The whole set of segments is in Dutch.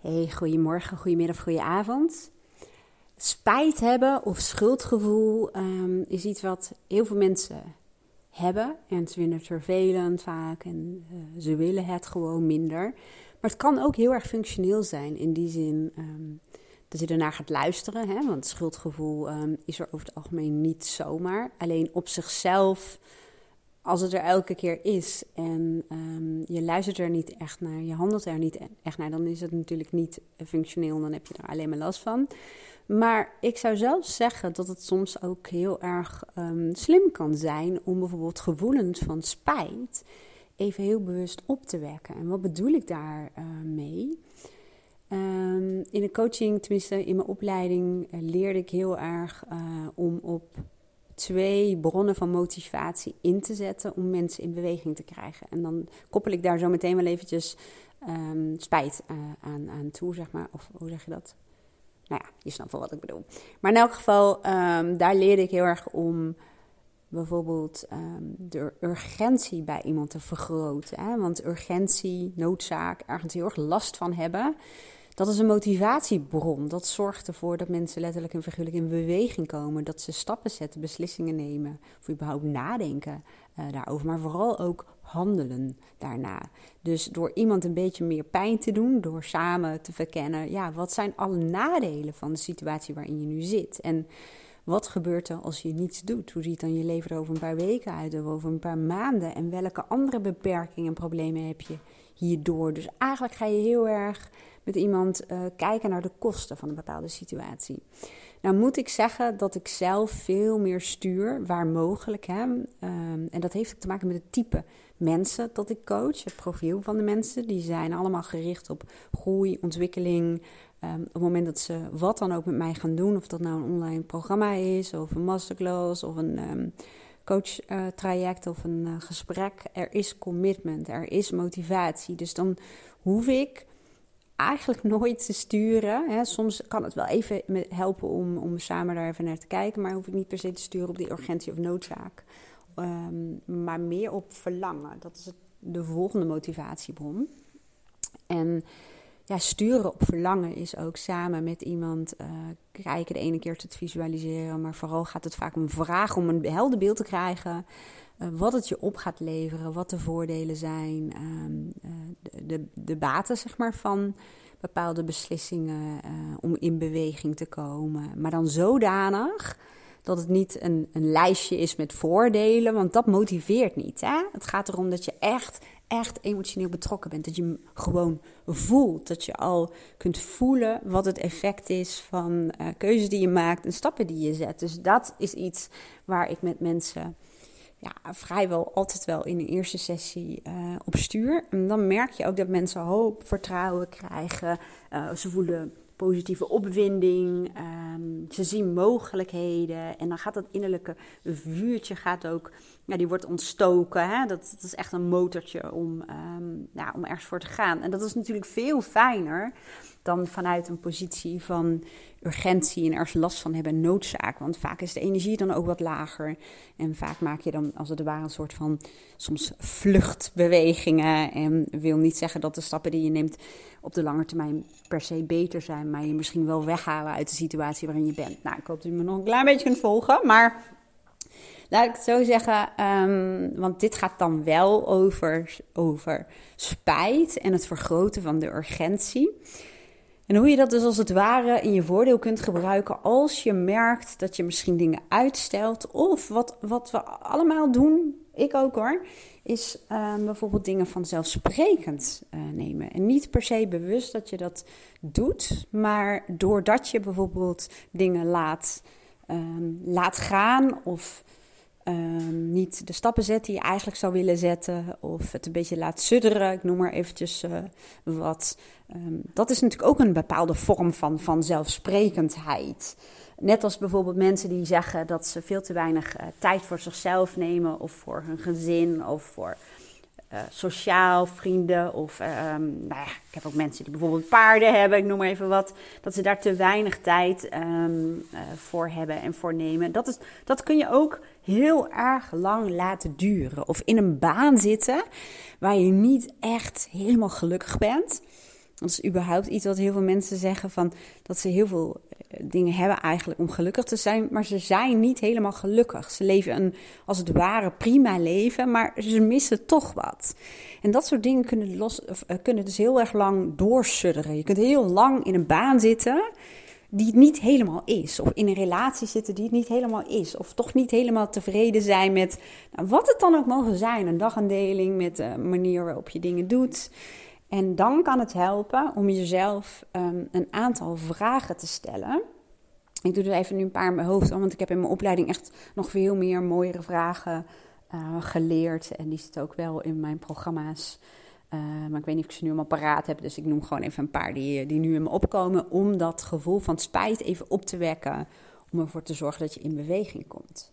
Hey, goedemorgen, goedemiddag, goedenavond. Spijt hebben of schuldgevoel um, is iets wat heel veel mensen hebben. En ze vinden het vervelend vaak en uh, ze willen het gewoon minder. Maar het kan ook heel erg functioneel zijn in die zin um, dat je ernaar gaat luisteren. Hè? Want schuldgevoel um, is er over het algemeen niet zomaar. Alleen op zichzelf als het er elke keer is en um, je luistert er niet echt naar, je handelt er niet echt naar, dan is het natuurlijk niet functioneel, dan heb je er alleen maar last van. Maar ik zou zelf zeggen dat het soms ook heel erg um, slim kan zijn om bijvoorbeeld gevoelens van spijt even heel bewust op te wekken. En wat bedoel ik daarmee? Uh, mee? um, in de coaching, tenminste in mijn opleiding, uh, leerde ik heel erg uh, om op twee bronnen van motivatie in te zetten om mensen in beweging te krijgen. En dan koppel ik daar zo meteen wel eventjes um, spijt uh, aan, aan toe, zeg maar. Of hoe zeg je dat? Nou ja, je snapt wel wat ik bedoel. Maar in elk geval, um, daar leerde ik heel erg om bijvoorbeeld um, de urgentie bij iemand te vergroten. Hè? Want urgentie, noodzaak, ergens heel erg last van hebben dat is een motivatiebron. Dat zorgt ervoor dat mensen letterlijk en figuurlijk in beweging komen. Dat ze stappen zetten, beslissingen nemen. Of überhaupt nadenken uh, daarover. Maar vooral ook handelen daarna. Dus door iemand een beetje meer pijn te doen. Door samen te verkennen. Ja, wat zijn alle nadelen van de situatie waarin je nu zit? En wat gebeurt er als je niets doet? Hoe ziet dan je leven er over een paar weken uit? Of over een paar maanden? En welke andere beperkingen en problemen heb je hierdoor? Dus eigenlijk ga je heel erg met iemand uh, kijken naar de kosten van een bepaalde situatie. Nou moet ik zeggen dat ik zelf veel meer stuur, waar mogelijk. Hè? Um, en dat heeft te maken met het type mensen dat ik coach. Het profiel van de mensen. Die zijn allemaal gericht op groei, ontwikkeling. Um, op het moment dat ze wat dan ook met mij gaan doen. Of dat nou een online programma is, of een masterclass, of een... Um, coach-traject uh, of een uh, gesprek. Er is commitment, er is motivatie. Dus dan hoef ik eigenlijk nooit te sturen. Hè. Soms kan het wel even helpen om, om samen daar even naar te kijken, maar hoef ik niet per se te sturen op die urgentie of noodzaak. Um, maar meer op verlangen. Dat is de volgende motivatiebron. En ja, sturen op verlangen is ook samen met iemand uh, kijken. De ene keer te visualiseren, maar vooral gaat het vaak om vraag om een helder beeld te krijgen. Uh, wat het je op gaat leveren, wat de voordelen zijn, um, uh, de, de, baten zeg maar, van bepaalde beslissingen om in beweging te komen. Maar dan zodanig dat het niet een, een lijstje is met voordelen, want dat motiveert niet. Hè? Het gaat erom dat je echt, echt emotioneel betrokken bent. Dat je gewoon voelt. Dat je al kunt voelen wat het effect is van uh, keuzes die je maakt en stappen die je zet. Dus dat is iets waar ik met mensen ja, vrijwel altijd wel in de eerste sessie uh, op stuur. En dan merk je ook dat mensen hoop, vertrouwen krijgen. Uh, ze voelen positieve opwinding. Um, ze zien mogelijkheden. En dan gaat dat innerlijke vuurtje gaat ook, ja, die wordt ontstoken. Hè? Dat, is echt een motortje om, um, ja, om ergens voor te gaan. En dat is natuurlijk veel fijner dan vanuit een positie van urgentie en ergens last van hebben, noodzaak. Want vaak is de energie dan ook wat lager. En vaak maak je dan als het ware een soort van soms vluchtbewegingen. En wil niet zeggen dat de stappen die je neemt op de lange termijn per se beter zijn, maar je misschien wel weghalen uit de situatie waarin je bent. Nou, ik hoop dat u me nog een klein beetje kunt volgen, maar laat ik het zo zeggen, um, want dit gaat dan wel over, over spijt en het vergroten van de urgentie. En hoe je dat dus als het ware in je voordeel kunt gebruiken als je merkt dat je misschien dingen uitstelt. Of wat, wat we allemaal doen, ik ook hoor, is um, bijvoorbeeld dingen vanzelfsprekend uh, nemen. En niet per se bewust dat je dat doet, maar doordat je bijvoorbeeld dingen laat, um, laat gaan of um, niet de stappen zet die je eigenlijk zou willen zetten. Of het een beetje laat sudderen. Ik noem maar eventjes uh, wat. Um, dat is natuurlijk ook een bepaalde vorm van, van zelfsprekendheid. Net als bijvoorbeeld mensen die zeggen dat ze veel te weinig uh, tijd voor zichzelf nemen. Of voor hun gezin. Of voor uh, sociaal, vrienden. Of um, nou ja, ik heb ook mensen die bijvoorbeeld paarden hebben, ik noem maar even wat. Dat ze daar te weinig tijd um, uh, voor hebben en voor nemen. Dat, is, dat kun je ook heel erg lang laten duren. Of in een baan zitten waar je niet echt helemaal gelukkig bent. Dat is überhaupt iets wat heel veel mensen zeggen van dat ze heel veel eh, dingen hebben eigenlijk om gelukkig te zijn, maar ze zijn niet helemaal gelukkig. Ze leven een als het ware prima leven, maar ze missen toch wat. En dat soort dingen kunnen, los, of, uh, kunnen dus heel erg lang doorsudderen. Je kunt heel lang in een baan zitten die het niet helemaal is. Of in een relatie zitten die het niet helemaal is. Of toch niet helemaal tevreden zijn met nou, wat het dan ook mogen zijn. Een dagaandeling met de manier waarop je dingen doet. En dan kan het helpen om jezelf um, een aantal vragen te stellen. Ik doe er even nu een paar in mijn hoofd, want ik heb in mijn opleiding echt nog veel meer mooiere vragen uh, geleerd. En die zitten ook wel in mijn programma's. Uh, maar ik weet niet of ik ze nu allemaal paraat heb. Dus ik noem gewoon even een paar die, die nu in me opkomen. Om dat gevoel van spijt even op te wekken. Om ervoor te zorgen dat je in beweging komt.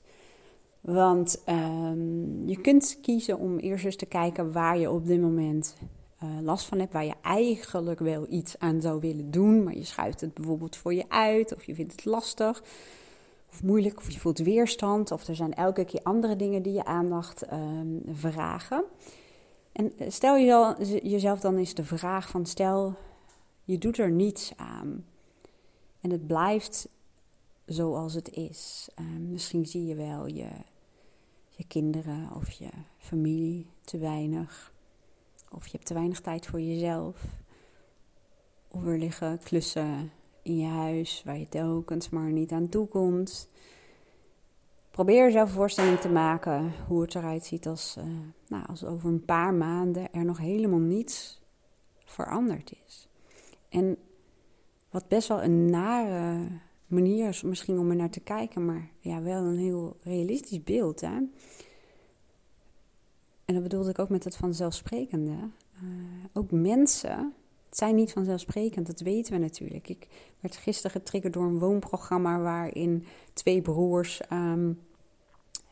Want um, je kunt kiezen om eerst eens te kijken waar je op dit moment uh, last van hebt. Waar je eigenlijk wel iets aan zou willen doen. Maar je schuift het bijvoorbeeld voor je uit. Of je vindt het lastig. Of moeilijk. Of je voelt weerstand. Of er zijn elke keer andere dingen die je aandacht um, vragen. En eh, stel jezelf dan eens de vraag van stel je doet er niets aan en het blijft zoals het is. Uh, misschien zie je wel je, je kinderen of je familie te weinig. Of je hebt te weinig tijd voor jezelf. Of er liggen klussen in je huis waar je telkens maar niet aan toe komt. Probeer jezelf een voorstelling te maken hoe het eruit ziet als, uh, nou, als over een paar maanden er nog helemaal niets veranderd is. En wat best wel een nare manier is misschien om er naar te kijken, maar ja, wel een heel realistisch beeld. Hè? En dat bedoelde ik ook met het vanzelfsprekende. Uh, ook mensen zijn niet vanzelfsprekend, dat weten we natuurlijk. Ik werd gisteren getriggerd door een woonprogramma waarin twee broers. Um,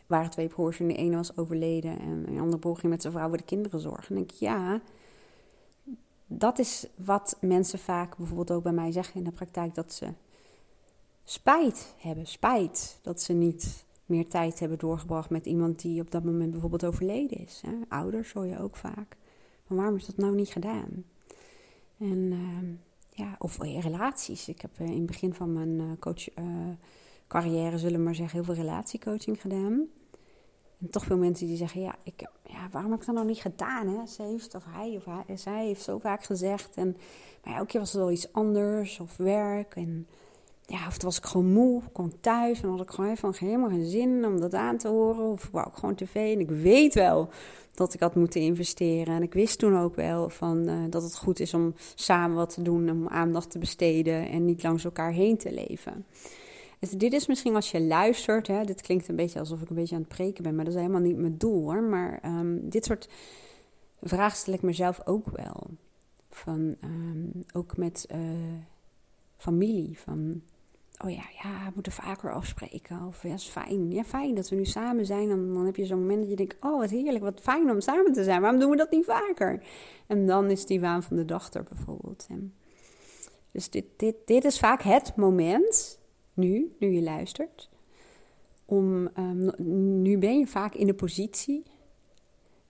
waren twee broers en de ene was overleden en een andere broer ging met zijn vrouw voor de kinderen zorgen. En denk ik, ja, dat is wat mensen vaak bijvoorbeeld ook bij mij zeggen in de praktijk, dat ze spijt hebben, spijt dat ze niet meer tijd hebben doorgebracht met iemand die op dat moment bijvoorbeeld overleden is. Hè? Ouders hoor je ook vaak. Van waarom is dat nou niet gedaan? En uh, ja, of relaties. Ik heb uh, in het begin van mijn uh, coach carrière, zullen maar zeggen, heel veel relatiecoaching gedaan. En toch veel mensen die zeggen, ja, ik, ja waarom heb ik dat nou niet gedaan? Hè? Ze heeft, of hij of zij heeft zo vaak gezegd. En, maar elke keer was het wel iets anders, of werk. En ja, of was ik gewoon moe, kwam thuis en had ik gewoon even helemaal geen zin om dat aan te horen. Of wou ik gewoon tv. En ik weet wel dat ik had moeten investeren. En ik wist toen ook wel van, uh, dat het goed is om samen wat te doen, om aandacht te besteden en niet langs elkaar heen te leven. Dus dit is misschien als je luistert, hè, dit klinkt een beetje alsof ik een beetje aan het preken ben, maar dat is helemaal niet mijn doel hoor. Maar um, dit soort vragen stel ik mezelf ook wel. Van, um, ook met uh, familie. Van, oh ja, ja, we moeten vaker afspreken. Of ja, is fijn. Ja, fijn dat we nu samen zijn. Dan, dan heb je zo'n moment dat je denkt, oh wat heerlijk, wat fijn om samen te zijn. Waarom doen we dat niet vaker? En dan is die waan van de dag er bijvoorbeeld. Dus dit, dit, dit is vaak het moment nu, nu je luistert. Om, um, nu ben je vaak in de positie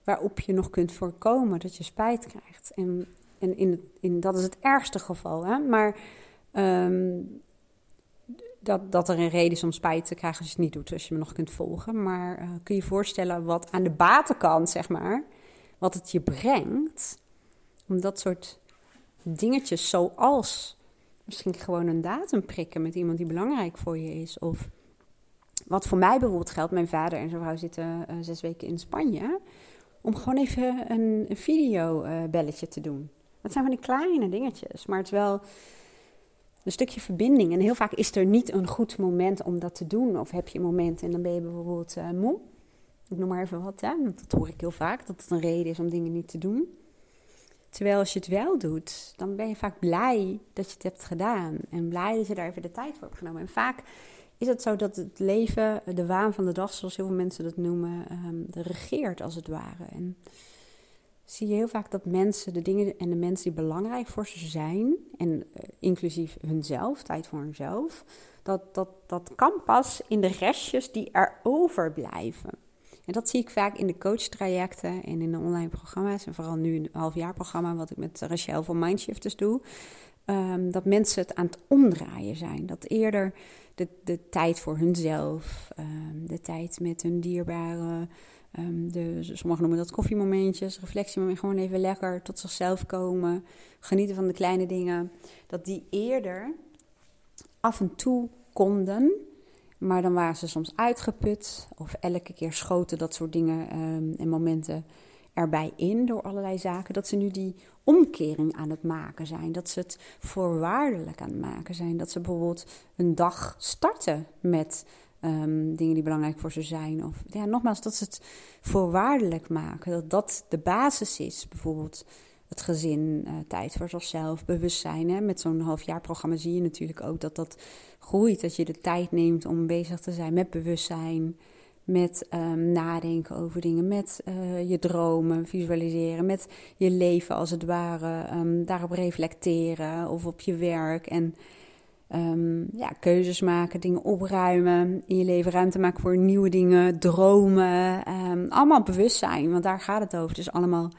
waarop je nog kunt voorkomen dat je spijt krijgt. En, en in, in, dat is het ergste geval. Hè? Maar um, dat, dat er een reden is om spijt te krijgen als je het niet doet, als je me nog kunt volgen. Maar uh, kun je je voorstellen wat aan de batenkant, zeg maar, wat het je brengt om dat soort dingetjes zoals misschien gewoon een datum prikken met iemand die belangrijk voor je is. Of wat voor mij bijvoorbeeld geldt, mijn vader en zijn vrouw zitten uh, zes weken in Spanje. Om gewoon even een, een videobelletje uh, te doen. Dat zijn van die kleine dingetjes, maar het is wel een stukje verbinding. En heel vaak is er niet een goed moment om dat te doen. Of heb je een moment en dan ben je bijvoorbeeld uh, moe. Ik noem maar even wat, hè? dat hoor ik heel vaak, dat het een reden is om dingen niet te doen. Terwijl als je het wel doet, dan ben je vaak blij dat je het hebt gedaan. En blij dat je daar even de tijd voor hebt genomen. En vaak is het zo dat het leven, de waan van de dag, zoals heel veel mensen dat noemen, um, regeert als het ware. En zie je heel vaak dat mensen, de dingen en de mensen die belangrijk voor ze zijn, en uh, inclusief hunzelf, tijd voor hunzelf, dat, dat, dat kan pas in de restjes die er overblijven. En dat zie ik vaak in de coachtrajecten en in de online programma's. En vooral nu een halfjaarprogramma wat ik met Rachel van Mindshifters doe. Ehm, dat mensen het aan het omdraaien zijn. Dat eerder de, de tijd voor hunzelf, um, de tijd met hun dierbaren, um, de, sommigen noemen dat koffiemomentjes, reflectiemoment, gewoon even lekker tot zichzelf komen, genieten van de kleine dingen. Dat die eerder af en toe konden, maar dan waren ze soms uitgeput of elke keer schoten dat soort dingen en momenten erbij in door allerlei zaken. Dat ze nu die omkering aan het maken zijn. Dat ze het voorwaardelijk aan het maken zijn. Dat ze bijvoorbeeld een dag starten met um, dingen die belangrijk voor ze zijn. Of ja, nogmaals, dat ze het voorwaardelijk maken. Dat dat de basis is. Bijvoorbeeld het gezin, uh, tijd voor zichzelf, bewustzijn. Hè? Met zo'n halfjaarprogramma zie je natuurlijk ook dat dat groeit. Dat je de tijd neemt om bezig te zijn met bewustzijn met um, nadenken over dingen, met uh, je dromen, visualiseren, met je leven als het ware, um, daarop reflecteren of op je werk en um, ja, keuzes maken, dingen opruimen, in je leven ruimte maken voor nieuwe dingen, dromen, allemaal bewustzijn, want daar gaat het over. Dus allemaal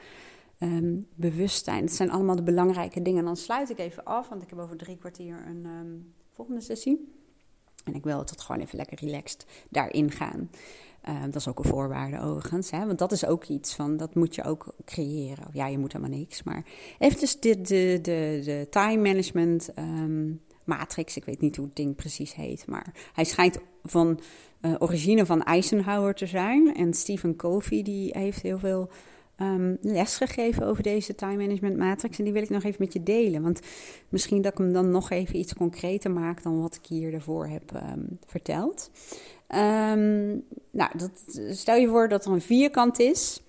bewustzijn. Dat zijn allemaal de belangrijke dingen. En dan sluit ik even af, want ik heb over drie kwartier een volgende sessie. En ik wil het gewoon even lekker relaxed daarin gaan. Dat is ook een voorwaarde overigens. Hè? Want dat is ook iets van, dat moet je ook creëren. Ja, je moet helemaal niks. Maar eventjes de, de, de, de time management matrix. Ik weet niet hoe het ding precies heet. Maar hij schijnt van uh, origine van Eisenhower te zijn. En Stephen Covey die heeft heel veel um, les gegeven over deze time management matrix. En die wil ik nog even met je delen. Want misschien dat ik hem dan nog even iets concreter maak dan wat ik hier daarvoor heb um, verteld. Um, nou, dat, stel je voor dat er een vierkant is.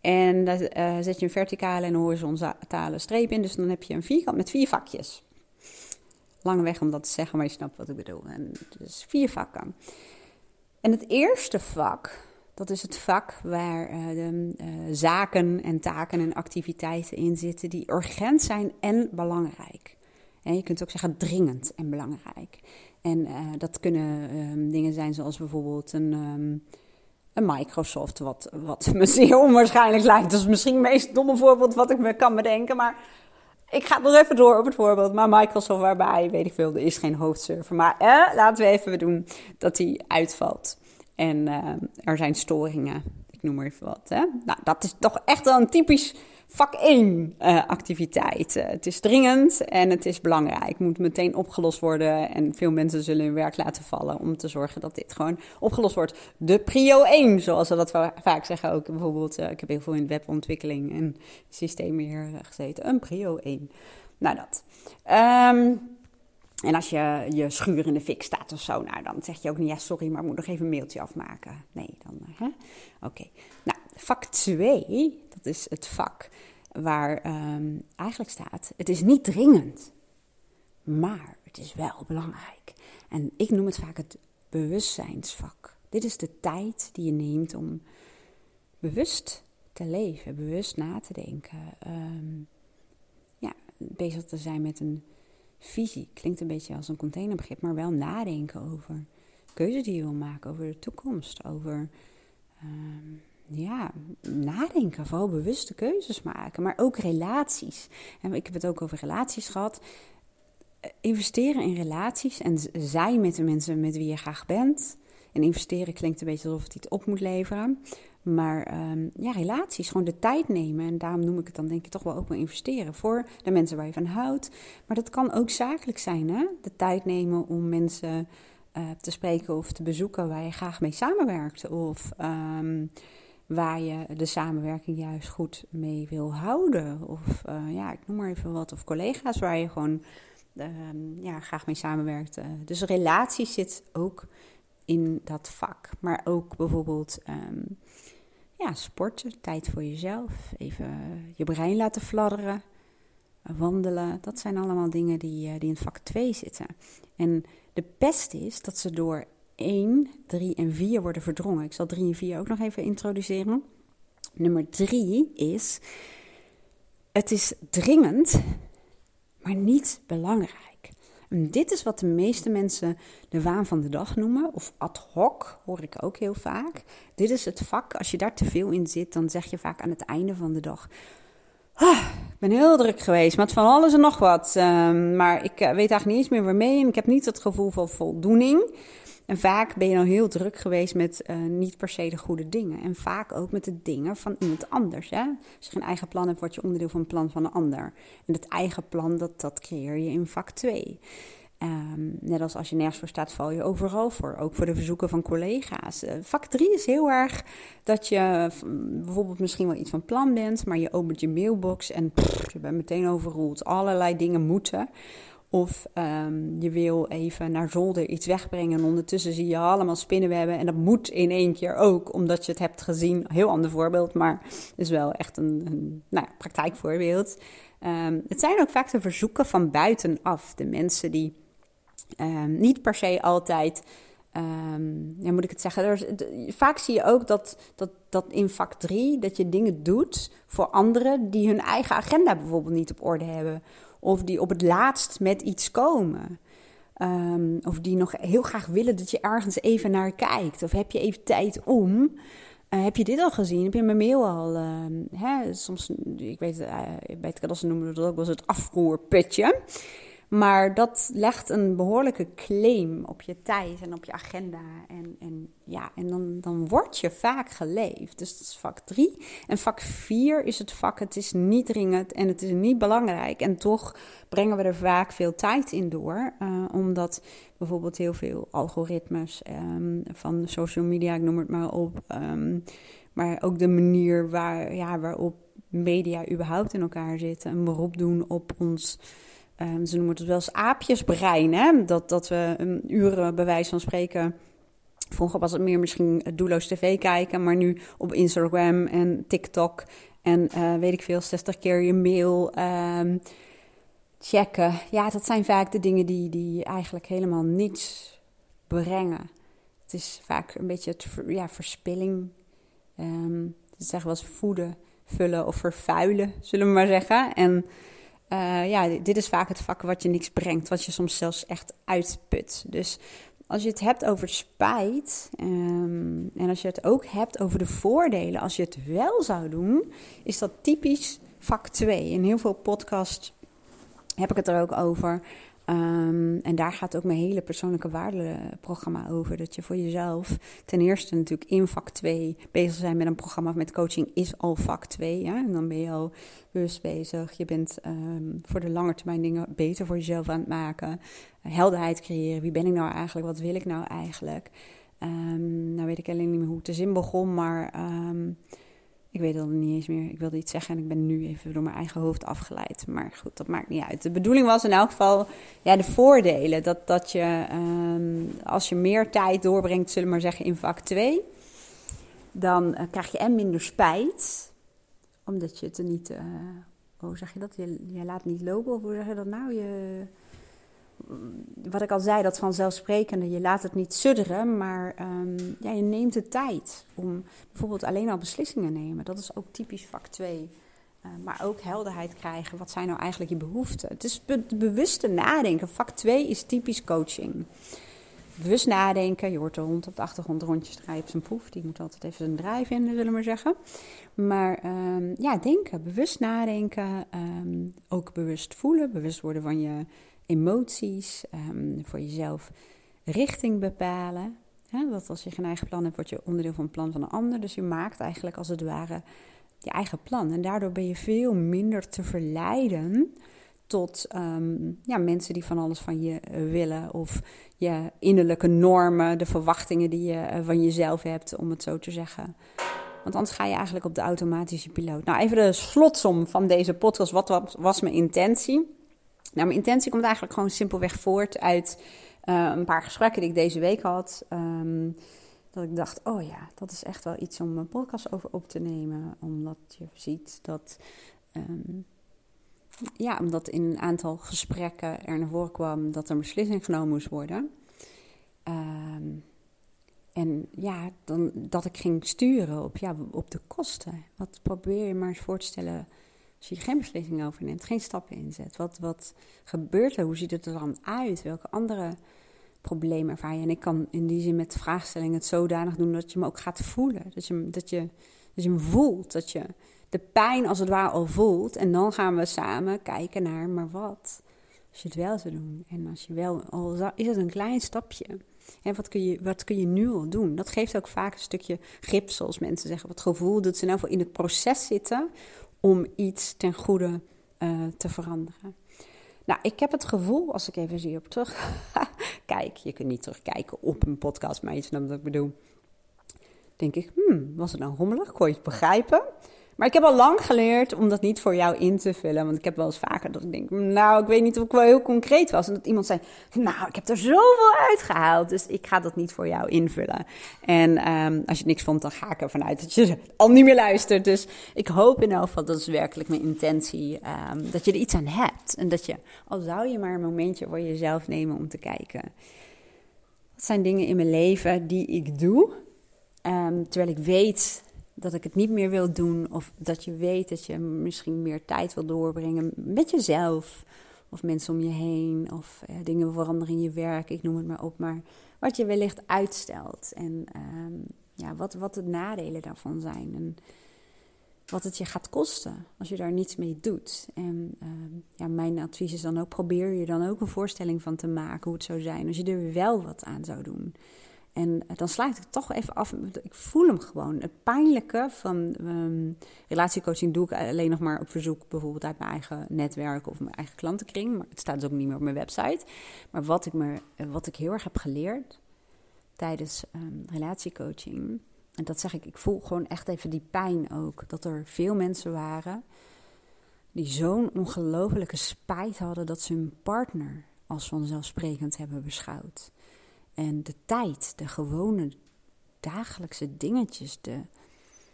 En daar uh, zet je een verticale en horizontale streep in. Dus dan heb je een vierkant met vier vakjes. Lange weg om dat te zeggen, maar je snapt wat ik bedoel. En dus vier vakken. En het eerste vak, dat is het vak waar uh, de uh, zaken en taken en activiteiten in zitten die urgent zijn en belangrijk. Je kunt ook zeggen dringend en belangrijk. En uh, dat kunnen um, dingen zijn zoals bijvoorbeeld een, um, een Microsoft, wat, wat me zeer onwaarschijnlijk lijkt. Dat is misschien het meest domme voorbeeld wat ik me kan bedenken. Maar ik ga nog even door op het voorbeeld. Maar Microsoft, waarbij, weet ik veel, er is geen hoofdserver. Maar eh, laten we even doen dat die uitvalt. En uh, er zijn storingen. Ik noem maar even wat. Hè? Nou, dat is toch echt wel een typisch vak 1 uh, eh, activiteit. Het is dringend en het is belangrijk. Moet meteen opgelost worden. En veel mensen zullen hun werk laten vallen om te zorgen dat dit gewoon opgelost wordt. De prio 1, zoals we dat vaak zeggen ook. Bijvoorbeeld, uh, ik heb heel veel in webontwikkeling en systeembeheer gezeten. Een prio 1. Nou, dat. Um, en als je je schuur in de fik staat of zo, nou, dan zeg je ook niet, ja, sorry, maar moet nog even een mailtje afmaken. Nee, dan, hè? Oké. Nou, vak 2, dat is het vak waar um, eigenlijk staat: het is niet dringend, maar het is wel belangrijk. En ik noem het vaak het bewustzijnsvak. Dit is de tijd die je neemt om bewust te leven, bewust na te denken. Um, ja, bezig te zijn met een visie. Klinkt een beetje als een containerbegrip, maar wel nadenken over keuzes die je wil maken, over de toekomst, over um, ja, nadenken, vooral bewuste keuzes maken, maar ook relaties. Ik heb het ook over relaties gehad. Eh, investeren in relaties en zijn met de mensen met wie je graag bent. En investeren klinkt een beetje alsof het iets op moet leveren. Maar um, ja, relaties, gewoon de tijd nemen. En daarom noem ik het dan denk ik toch wel ook wel investeren voor de mensen waar je van houdt. Maar dat kan ook zakelijk zijn, hè? De tijd nemen om mensen uh, te spreken of te bezoeken waar je graag mee samenwerkt. Of um, waar je de samenwerking juist goed mee wil houden. Of uh, ja, ik noem maar even wat. Of collega's waar je gewoon uh, ja, graag mee samenwerkt. Uh, dus relaties zit ook in dat vak. Maar ook bijvoorbeeld um, ja, sporten, tijd voor jezelf. Even je brein laten fladderen. Wandelen, dat zijn allemaal dingen die, eh, die in vak 2 zitten. En de pest is dat ze door 1, 3 en 4 worden verdrongen. Ik zal 3 en 4 ook nog even introduceren. Nummer 3 is: het is dringend, maar niet belangrijk. dit is wat de meeste mensen de waan van de dag noemen, of ad hoc, hoor ik ook heel vaak. Dit is het vak, als je daar te veel in zit, dan zeg je vaak aan het einde van de dag... Ah, ik ben heel druk geweest met van alles en nog wat. Ehm, maar ik eh, weet eigenlijk niet eens meer waarmee en ik heb niet het gevoel van voldoening. En vaak ben je nou heel druk geweest met uh, niet per se de goede dingen. En vaak ook met de dingen van iemand anders. Hè? Als je geen eigen plan hebt, word je onderdeel van een plan van een ander. En dat eigen plan, dat, dat creëer je in vak 2. Um, ehm, net als als je nergens voor staat, val je overal voor. Ook voor de verzoeken van collega's. Uh, vak 3 is heel erg dat je bijvoorbeeld misschien wel iets van plan bent, maar je opent je mailbox en je bent meteen overroeld. Allerlei dingen moeten. Of um, je wil even naar zolder iets wegbrengen en ondertussen zie je allemaal spinnenwebben. En dat moet in één keer ook, omdat je het hebt gezien. Heel ander voorbeeld, maar is wel echt een, nou, praktijkvoorbeeld. Um, het zijn ook vaak de verzoeken van buitenaf. De mensen die um, niet per se altijd ja, moet ik het zeggen? Er, vaak zie je ook dat, dat, dat in vak 3 dat je dingen doet voor anderen die hun eigen agenda bijvoorbeeld niet op orde hebben. Of die op het laatst met iets komen. Um, of die nog heel graag willen dat je ergens even naar kijkt. Of heb je even tijd om. Uh, heb je dit al gezien? Heb je mijn mail al? Uh, hè? Soms, ik weet, uh, bij het kadas noemen we dat ook wel eens het afvoerputje. Maar dat legt een behoorlijke claim op je tijd en op je agenda. En, en, ja, en dan, dan word je vaak geleefd. Dus dat is vak 3. En vak 4 is het vak, het is niet dringend en het is niet belangrijk. En toch brengen we er vaak veel tijd in door. Uh, omdat bijvoorbeeld heel veel algoritmes um, van social media, ik noem het maar op. Um, maar ook de manier waar, ja, waarop media überhaupt in elkaar zitten. Een beroep doen op ons Um, ze noemen het wel eens aapjesbrein. Hè? Dat, dat we een uren bij wijze van spreken. Vroeger was het meer misschien doelloos tv kijken, maar nu op Instagram en TikTok en uh, weet ik veel, 60 keer je mail um, checken. Ja, dat zijn vaak de dingen die, die eigenlijk helemaal niets brengen. Het is vaak een beetje het, ja, verspilling. Um, ze zeggen wel eens voeden, vullen of vervuilen, zullen we maar zeggen. En uh, ja, dit is vaak het vak wat je niks brengt, wat je soms zelfs echt uitput. Dus als je het hebt over spijt um, en als je het ook hebt over de voordelen, als je het wel zou doen, is dat typisch vak 2. In heel veel podcasts heb ik het er ook over. Um, en daar gaat ook mijn hele persoonlijke waardeprogramma over. Dat je voor jezelf ten eerste natuurlijk in vak 2 bezig zijn met een programma met coaching is al vak 2. Ja? En dan ben je al bewust bezig. Je bent um, voor de lange termijn dingen beter voor jezelf aan het maken. helderheid creëren. Wie ben ik nou eigenlijk? Wat wil ik nou eigenlijk? Um, nou weet ik alleen niet meer hoe het de zin begon, maar... Ik weet het niet eens meer. Ik wilde iets zeggen en ik ben nu even door mijn eigen hoofd afgeleid. Maar goed, dat maakt niet uit. De bedoeling was in elk geval ja, de voordelen. Dat, dat je um, als je meer tijd doorbrengt, zullen we maar zeggen, in vak 2, dan uh, krijg je en minder spijt. Omdat je het er niet. Uh, hoe zeg je dat? Je, je laat niet lopen. Of hoe zeg je dat nou? Je wat ik al zei, dat vanzelfsprekende, je laat het niet sudderen, maar ja, je neemt de tijd om bijvoorbeeld alleen al beslissingen nemen. Dat is ook typisch vak 2. Uh, maar ook helderheid krijgen, wat zijn nou eigenlijk je behoeften? Het is be bewuste nadenken. Vak 2 is typisch coaching. Bewust nadenken, je hoort de hond op de achtergrond rondjes draaien op zijn proef. Die moet altijd even zijn draai vinden, zullen we maar zeggen. Maar um, ja, denken, bewust nadenken, um, ook bewust voelen, bewust worden van je emoties, um, voor jezelf richting bepalen. Hè? Want als je geen eigen plan hebt, word je onderdeel van een plan van een ander. Dus je maakt eigenlijk als het ware je eigen plan. En daardoor ben je veel minder te verleiden tot um, ja, mensen die van alles van je willen. Of je innerlijke normen, de verwachtingen die je uh, van jezelf hebt, om het zo te zeggen. Want anders ga je eigenlijk op de automatische piloot. Nou, even de slotsom van deze podcast. Wat was mijn intentie? Nou, mijn intentie komt eigenlijk gewoon simpelweg voort uit uh, een paar gesprekken die ik deze week had. Um, dat ik dacht, oh ja, dat is echt wel iets om een podcast over op te nemen. Omdat je ziet dat, um, ja, omdat in een aantal gesprekken er naar voren kwam dat er een beslissing genomen moest worden. Um, en ja, dan, dat ik ging sturen op, ja, op de kosten. Wat probeer je maar eens voor te stellen Als je geen beslissing over neemt, geen stappen inzet. Wat, wat gebeurt er? Hoe ziet het er dan uit? Welke andere problemen ervaar je? En ik kan in die zin met vraagstellingen het zodanig doen dat je me ook gaat voelen. Dat je, dat je, dat je hem voelt. Dat je de pijn als het ware al voelt. En dan gaan we samen kijken naar, maar wat? Als je het wel zou doen. En als je wel, al is het een klein stapje. En wat kun, je, wat kun je nu al doen? Dat geeft ook vaak een stukje grip, zoals mensen zeggen. Wat gevoel dat ze nou in het proces zitten om iets ten goede uh, te veranderen. Nou, ik heb het gevoel, als ik even zie op terug. Kijk, je kunt niet terugkijken op een podcast, maar je wat ik bedoel. Denk ik, hmm, was het nou rommelig? Kon je het begrijpen? Maar ik heb al lang geleerd om dat niet voor jou in te vullen. Want ik heb wel eens vaker dat ik denk, nou, ik weet niet of ik wel heel concreet was. En dat iemand zei, nou, ik heb er zoveel uitgehaald. Dus ik ga dat niet voor jou invullen. En um, als je niks vond, dan ga ik ervan uit dat je al niet meer luistert. Dus ik hoop in elk geval, dat is werkelijk mijn intentie, um, dat je er iets aan hebt. En dat je, al zou je maar een momentje voor jezelf nemen om te kijken. Wat zijn dingen in mijn leven die ik doe, um, terwijl ik weet dat ik het niet meer wil doen. Of dat je weet dat je misschien meer tijd wil doorbrengen met jezelf. Of mensen om je heen. Of eh, dingen veranderen in je werk. Ik noem het maar op. Maar wat je wellicht uitstelt. En ehm, ja, wat, wat de nadelen daarvan zijn. En wat het je gaat kosten als je daar niets mee doet. En ehm, ja, mijn advies is dan ook: probeer je dan ook een voorstelling van te maken hoe het zou zijn als je er wel wat aan zou doen. En dan sluit ik toch even af. Ik voel hem gewoon. Het pijnlijke van um, relatiecoaching doe ik alleen nog maar op verzoek, bijvoorbeeld uit mijn eigen netwerk of mijn eigen klantenkring. Maar het staat dus ook niet meer op mijn website. Maar wat ik, me, wat ik heel erg heb geleerd tijdens um, relatiecoaching. En dat zeg ik, ik voel gewoon echt even die pijn ook. Dat er veel mensen waren die zo'n ongelofelijke spijt hadden dat ze hun partner als vanzelfsprekend hebben beschouwd. En de tijd, de gewone dagelijkse dingetjes, de,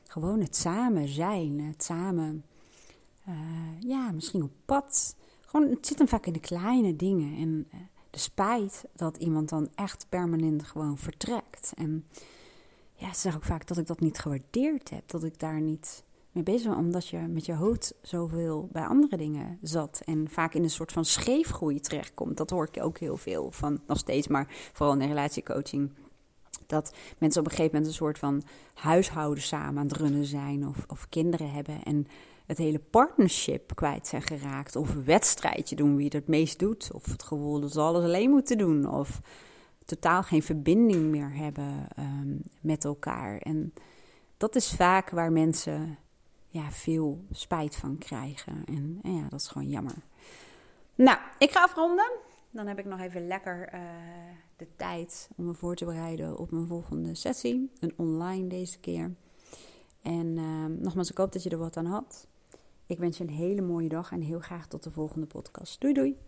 gewoon het samen zijn, het samen, uh, ja, misschien op pad. Gewoon, het zit hem vaak in de kleine dingen. En uh, de spijt dat iemand dan echt permanent gewoon vertrekt. En ja, ze zeggen ook vaak dat ik dat niet gewaardeerd heb, dat ik daar niet mee bezig omdat je met je hoofd zoveel bij andere dingen zat en vaak in een soort van scheefgroei terechtkomt. Dat hoor ik ook heel veel van, nog steeds, maar vooral in de relatiecoaching. Dat mensen op een gegeven moment een soort van huishouden samen aan het runnen zijn of, of kinderen hebben en het hele partnership kwijt zijn geraakt. Of een wedstrijdje doen wie het meest doet. Of het gevoel dat ze alles alleen moeten doen. Of totaal geen verbinding meer hebben um, met elkaar. En dat is vaak waar mensen ja, veel spijt van krijgen. En, en, ja, dat is gewoon jammer. Nou, ik ga afronden. Dan heb ik nog even lekker uh, de tijd om me voor te bereiden op mijn volgende sessie. Een online deze keer. En uh, nogmaals, ik hoop dat je er wat aan had. Ik wens je een hele mooie dag en heel graag tot de volgende podcast. Doei doei!